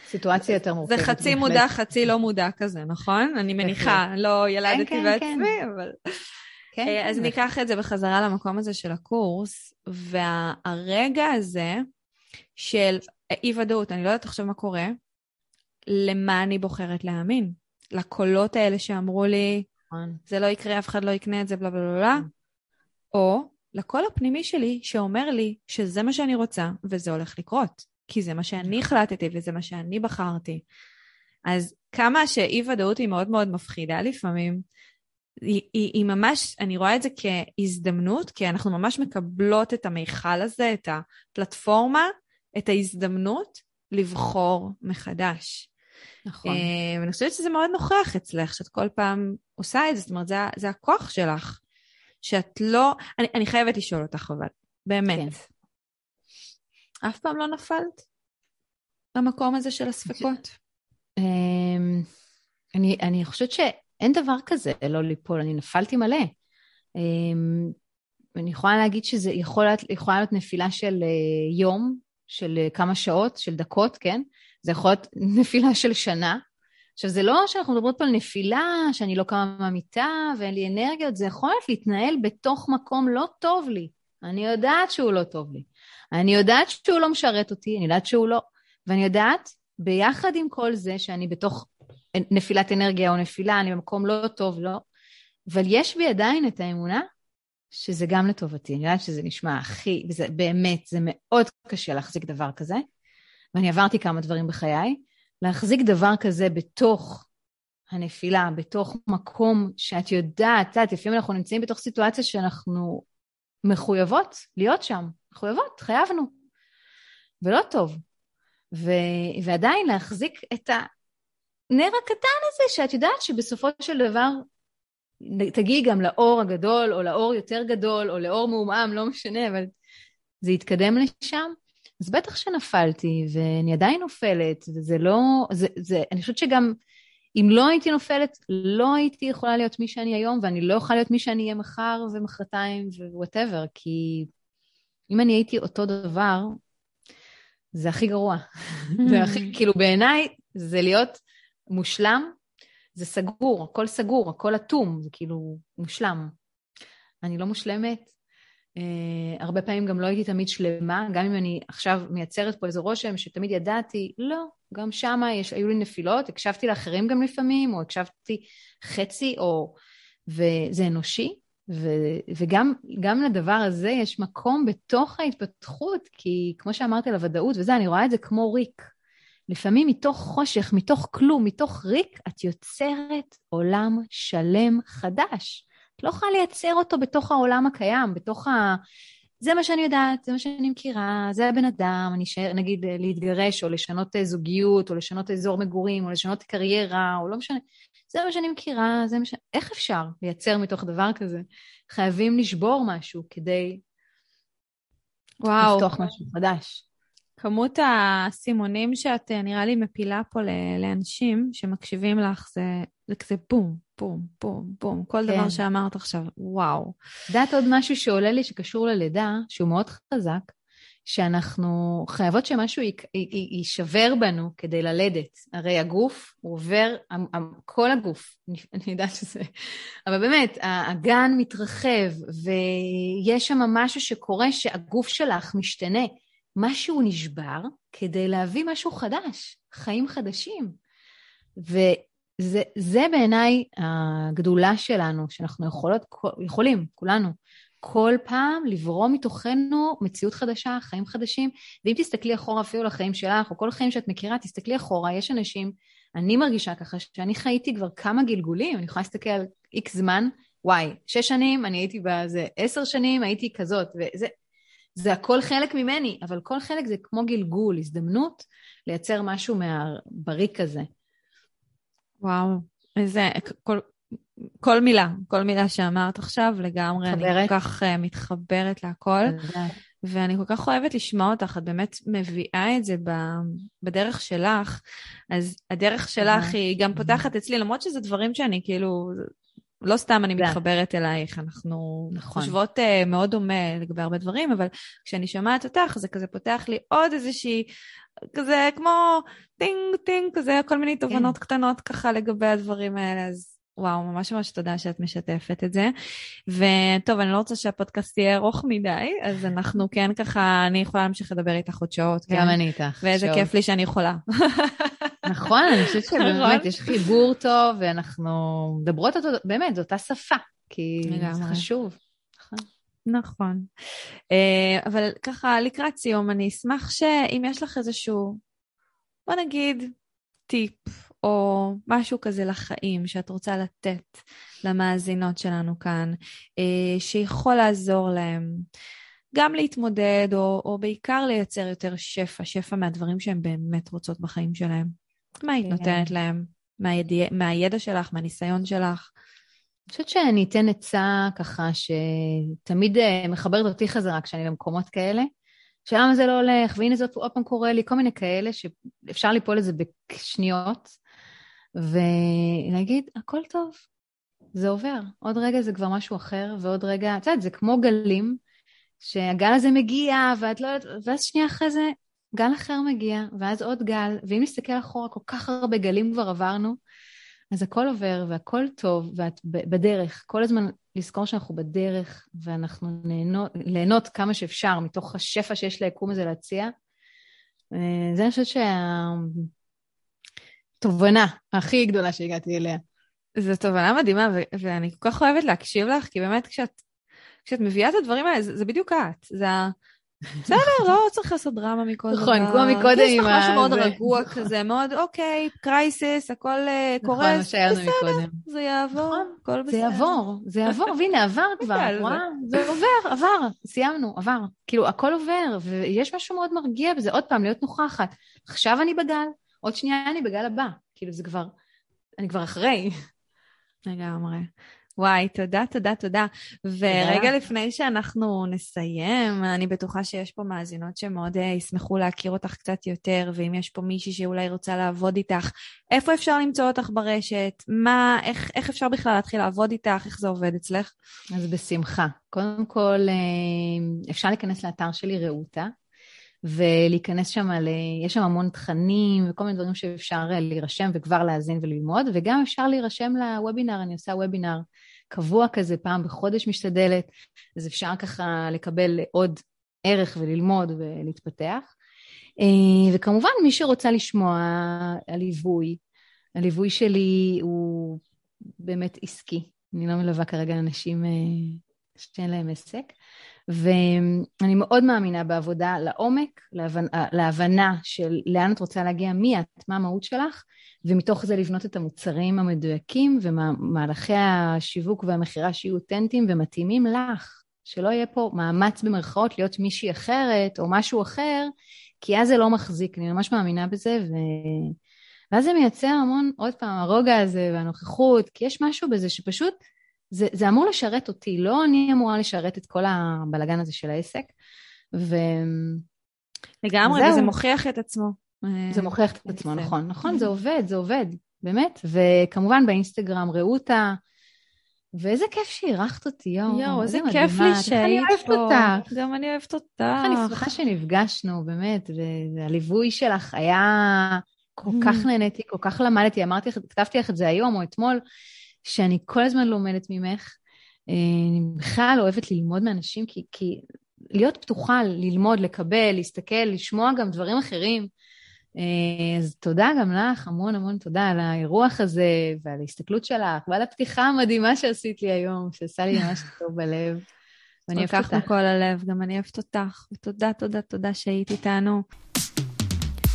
סיטואציה יותר מורכבת. זה חצי מודע, חצי לא מודע כזה, נכון? אני מניחה, לא כן, ילדתי כן, בעצמי, כן. אבל... כן, אה, אז כן. ניקח את זה בחזרה למקום הזה של הקורס, והרגע הזה של אי-ודאות, אני לא יודעת עכשיו מה קורה, למה אני בוחרת להאמין? לקולות האלה שאמרו לי, נכון. זה לא יקרה, אף אחד לא יקנה את זה, בלה בלה בלה, או לקול הפנימי שלי שאומר לי שזה מה שאני רוצה וזה הולך לקרות, כי זה מה שאני נכון. החלטתי וזה מה שאני בחרתי. אז כמה שאי-ודאות היא מאוד מאוד מפחידה לפעמים, היא, היא, היא ממש, אני רואה את זה כהזדמנות, כי אנחנו ממש מקבלות את המיכל הזה, את הפלטפורמה, את ההזדמנות לבחור מחדש. נכון. אה, ואני חושבת שזה מאוד נוכח אצלך, שאת כל פעם עושה את זה, זאת אומרת, זה, זה הכוח שלך. שאת לא... אני, אני חייבת לשאול אותך אבל, באמת. כן. אף פעם לא נפלת למקום הזה של הספקות? אמ, אני, אני חושבת שאין דבר כזה לא ליפול, אני נפלתי מלא. אמ, אני יכולה להגיד שזה יכול להיות, יכולה להיות נפילה של אה, יום, של אה, כמה שעות, של דקות, כן? זה יכול להיות נפילה של שנה. עכשיו, זה לא שאנחנו מדברות פה על נפילה, שאני לא קמה מהמיטה ואין לי אנרגיות, זה יכול להיות להתנהל בתוך מקום לא טוב לי. אני יודעת שהוא לא טוב לי. אני יודעת שהוא לא משרת אותי, אני יודעת שהוא לא. ואני יודעת, ביחד עם כל זה, שאני בתוך נפילת אנרגיה או נפילה, אני במקום לא טוב, לא. אבל יש בי עדיין את האמונה שזה גם לטובתי. אני יודעת שזה נשמע הכי, וזה באמת, זה מאוד קשה להחזיק דבר כזה. ואני עברתי כמה דברים בחיי, להחזיק דבר כזה בתוך הנפילה, בתוך מקום שאת יודעת, את יודעת, לפעמים אנחנו נמצאים בתוך סיטואציה שאנחנו מחויבות להיות שם, מחויבות, חייבנו, ולא טוב. ו... ועדיין להחזיק את הנר הקטן הזה, שאת יודעת שבסופו של דבר תגיעי גם לאור הגדול, או לאור יותר גדול, או לאור מעומעם, לא משנה, אבל זה יתקדם לשם. אז בטח שנפלתי, ואני עדיין נופלת, וזה לא... זה, זה, אני חושבת שגם אם לא הייתי נופלת, לא הייתי יכולה להיות מי שאני היום, ואני לא יכולה להיות מי שאני אהיה מחר ומחרתיים ו whatever, כי אם אני הייתי אותו דבר, זה הכי גרוע. זה הכי, כאילו בעיניי, זה להיות מושלם, זה סגור, הכל סגור, הכל אטום, זה כאילו מושלם. אני לא מושלמת, Uh, הרבה פעמים גם לא הייתי תמיד שלמה, גם אם אני עכשיו מייצרת פה איזה רושם שתמיד ידעתי, לא, גם שם היו לי נפילות, הקשבתי לאחרים גם לפעמים, או הקשבתי חצי, או... וזה אנושי, ו... וגם לדבר הזה יש מקום בתוך ההתפתחות, כי כמו שאמרתי על הוודאות וזה, אני רואה את זה כמו ריק. לפעמים מתוך חושך, מתוך כלום, מתוך ריק, את יוצרת עולם שלם חדש. את לא יכולה לייצר אותו בתוך העולם הקיים, בתוך ה... זה מה שאני יודעת, זה מה שאני מכירה, זה הבן אדם, אני אשאר, נגיד, להתגרש, או לשנות זוגיות, או לשנות אזור מגורים, או לשנות קריירה, או לא משנה. זה מה שאני מכירה, זה מה ש... איך אפשר לייצר מתוך דבר כזה? חייבים לשבור משהו כדי וואו. לפתוח משהו חדש. כמות הסימונים שאת נראה לי מפילה פה לאנשים שמקשיבים לך, זה, זה כזה בום, בום, בום, בום. כל כן. דבר שאמרת עכשיו, וואו. יודעת עוד משהו שעולה לי שקשור ללידה, שהוא מאוד חזק, שאנחנו חייבות שמשהו יישבר בנו כדי ללדת. הרי הגוף, הוא עובר, כל הגוף, אני יודעת שזה... אבל באמת, הגן מתרחב, ויש שם משהו שקורה שהגוף שלך משתנה. משהו נשבר כדי להביא משהו חדש, חיים חדשים. וזה בעיניי הגדולה שלנו, שאנחנו יכולות, יכולים, כולנו, כל פעם לברוא מתוכנו מציאות חדשה, חיים חדשים. ואם תסתכלי אחורה אפילו לחיים שלך, או כל חיים שאת מכירה, תסתכלי אחורה, יש אנשים, אני מרגישה ככה, שאני חייתי כבר כמה גלגולים, אני יכולה להסתכל על איקס זמן, וואי, שש שנים, אני הייתי באיזה עשר שנים, הייתי כזאת, וזה, זה הכל חלק ממני, אבל כל חלק זה כמו גלגול, הזדמנות לייצר משהו מהבריק הזה. וואו, איזה, כל, כל מילה, כל מילה שאמרת עכשיו לגמרי, מתחברת. אני כל כך uh, מתחברת להכל. ואני כל כך אוהבת לשמוע אותך, את באמת מביאה את זה בדרך שלך, אז הדרך שלך היא גם פותחת אצלי, למרות שזה דברים שאני כאילו, לא סתם אני מתחברת אלייך, אנחנו נכון. חושבות אה, מאוד דומה לגבי הרבה דברים, אבל כשאני שומעת אותך, זה כזה פותח לי עוד איזושהי, כזה כמו טינג טינג, כזה כל מיני כן. תובנות כן. קטנות ככה לגבי הדברים האלה, אז וואו, ממש ממש תודה שאת משתפת את זה. וטוב, אני לא רוצה שהפודקאסט יהיה ארוך מדי, אז אנחנו כן ככה, אני יכולה להמשיך לדבר איתך עוד שעות. גם כן? אני איתך. ואיזה שעות. כיף לי שאני יכולה. נכון, אני חושבת שבאמת נכון. יש חיבור טוב, ואנחנו מדברות אותו, באמת, זו אותה שפה, כי זה חשוב. נכון. נכון. אה, אבל ככה, לקראת סיום, אני אשמח שאם יש לך איזשהו, בוא נגיד, טיפ או משהו כזה לחיים שאת רוצה לתת למאזינות שלנו כאן, אה, שיכול לעזור להם גם להתמודד, או, או בעיקר לייצר יותר שפע, שפע מהדברים שהן באמת רוצות בחיים שלהם. מה היית כן. נותנת להם? מהידע, מהידע שלך, מהניסיון שלך? אני חושבת שאני אתן עצה ככה שתמיד אה, מחברת אותי חזרה כשאני במקומות כאלה. שלמה זה לא הולך, והנה זה עוד פעם קורה לי, כל מיני כאלה שאפשר ליפול לזה בשניות. ולהגיד, הכל טוב, זה עובר. עוד רגע זה כבר משהו אחר, ועוד רגע, את יודעת, זה כמו גלים, שהגל הזה מגיע, ואת לא יודעת, ואז שנייה אחרי זה, גל אחר מגיע, ואז עוד גל, ואם נסתכל אחורה, כל כך הרבה גלים כבר עברנו, אז הכל עובר, והכל טוב, ואת בדרך. כל הזמן לזכור שאנחנו בדרך, ואנחנו נהנות, ליהנות כמה שאפשר מתוך השפע שיש ליקום הזה להציע. אה, זה אני חושבת שה... התובנה הכי גדולה שהגעתי אליה. זו תובנה מדהימה, ו- ואני כל כך אוהבת להקשיב לך, כי באמת כשאת, כשאת מביאה את הדברים האלה, זה, זה בדיוק את. זה. בסדר, לא צריך לעשות דרמה מכל דבר. נכון, כמו מקודם. יש לך משהו מאוד רגוע כזה, מאוד, אוקיי, קרייסיס, הכל אה, נכון, מה שהיה לנו מקודם. זה יעבור, נכון, הכל בסדר. זה יעבור, זה יעבור, והנה, עבר כבר, זה עובר, עבר, סיימנו, עבר. כאילו, הכל עובר, ויש משהו מאוד מרגיע בזה, עוד פעם, להיות נוכחת. עכשיו אני בגל, עוד שנייה אני בגל הבא. כאילו זה כבר, אני כבר אחרי. לגמרי. וואי, תודה, תודה, תודה. ורגע תודה. לפני שאנחנו נסיים, אני בטוחה שיש פה מאזינות שמאוד uh, ישמחו להכיר אותך קצת יותר, ואם יש פה מישהי שאולי רוצה לעבוד איתך, איפה אפשר למצוא אותך ברשת? מה, איך, איך אפשר בכלל להתחיל לעבוד איתך? איך זה עובד אצלך? אז בשמחה. קודם כל, אה, אפשר להיכנס לאתר שלי, רעותה, ולהיכנס שם, ל... יש שם המון תכנים וכל מיני דברים שאפשר אה, להירשם וכבר להאזין וללמוד, וגם אפשר להירשם לוובינר, אני עושה וובינר קבוע כזה, פעם בחודש משתדלת, אז אפשר ככה לקבל עוד ערך וללמוד ולהתפתח. אה, וכמובן, מי שרוצה לשמוע הליווי, הליווי שלי הוא באמת עסקי. אני לא מלווה כרגע אנשים אה, שאין להם עסק. ואני מאוד מאמינה בעבודה לעומק, להבנ... להבנה של לאן את רוצה להגיע, מי את, מה המהות שלך, ומתוך זה לבנות את המוצרים המדויקים ומהלכי השיווק והמכירה שיהיו אותנטיים ומתאימים לך, שלא יהיה פה מאמץ במרכאות להיות מישהי אחרת או משהו אחר, כי אז זה לא מחזיק, אני ממש מאמינה בזה, ו... ואז זה מייצר המון, עוד פעם, הרוגע הזה והנוכחות, כי יש משהו בזה שפשוט זה, זה אמור לשרת אותי, לא אני אמורה לשרת את כל הבלגן הזה של העסק. ו... לגמרי, וזה מוכיח את עצמו. זה מוכיח את עצמו, נכון, נכון, זה עובד, זה עובד, באמת. וכמובן באינסטגרם רעותה, ואיזה כיף שאירחת אותי, יואו. יואו, איזה כיף לי שהיית פה. גם אני אוהבת אותך. אני שמחה שנפגשנו, באמת, והליווי שלך היה... כל כך mm. נהניתי, כל כך למדתי, אמרתי לך, כתבתי לך את זה היום או אתמול, שאני כל הזמן לומדת ממך. אה, אני בכלל אוהבת ללמוד מאנשים, כי, כי להיות פתוחה, ללמוד, לקבל, להסתכל, לשמוע גם דברים אחרים. אה, אז תודה גם לך, המון המון תודה על האירוח הזה ועל ההסתכלות שלך ועל הפתיחה המדהימה שעשית לי היום, שעשה לי ממש טוב בלב. ואני אוהבת אותך. מכל הלב, גם אני אוהבת אותך. ותודה, תודה, תודה שהיית איתנו.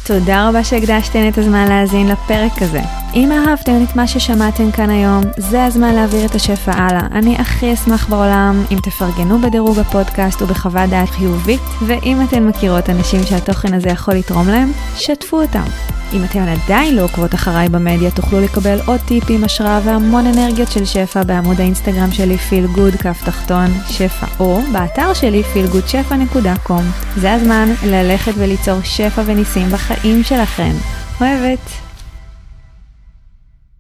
תודה רבה שהקדשתן את הזמן להאזין לפרק הזה. אם אהבתם את מה ששמעתם כאן היום, זה הזמן להעביר את השפע הלאה. אני הכי אשמח בעולם אם תפרגנו בדירוג הפודקאסט ובחוות דעת חיובית, ואם אתן מכירות אנשים שהתוכן הזה יכול לתרום להם, שתפו אותם. אם אתן עדיין לא עוקבות אחריי במדיה, תוכלו לקבל עוד טיפים, השראה והמון אנרגיות של שפע בעמוד האינסטגרם שלי פיל גוד כף תחתון שפע, או באתר שלי feelgoodשפע.com. זה הזמן ללכת וליצור שפע וניסים בחיים שלכם. אוהבת.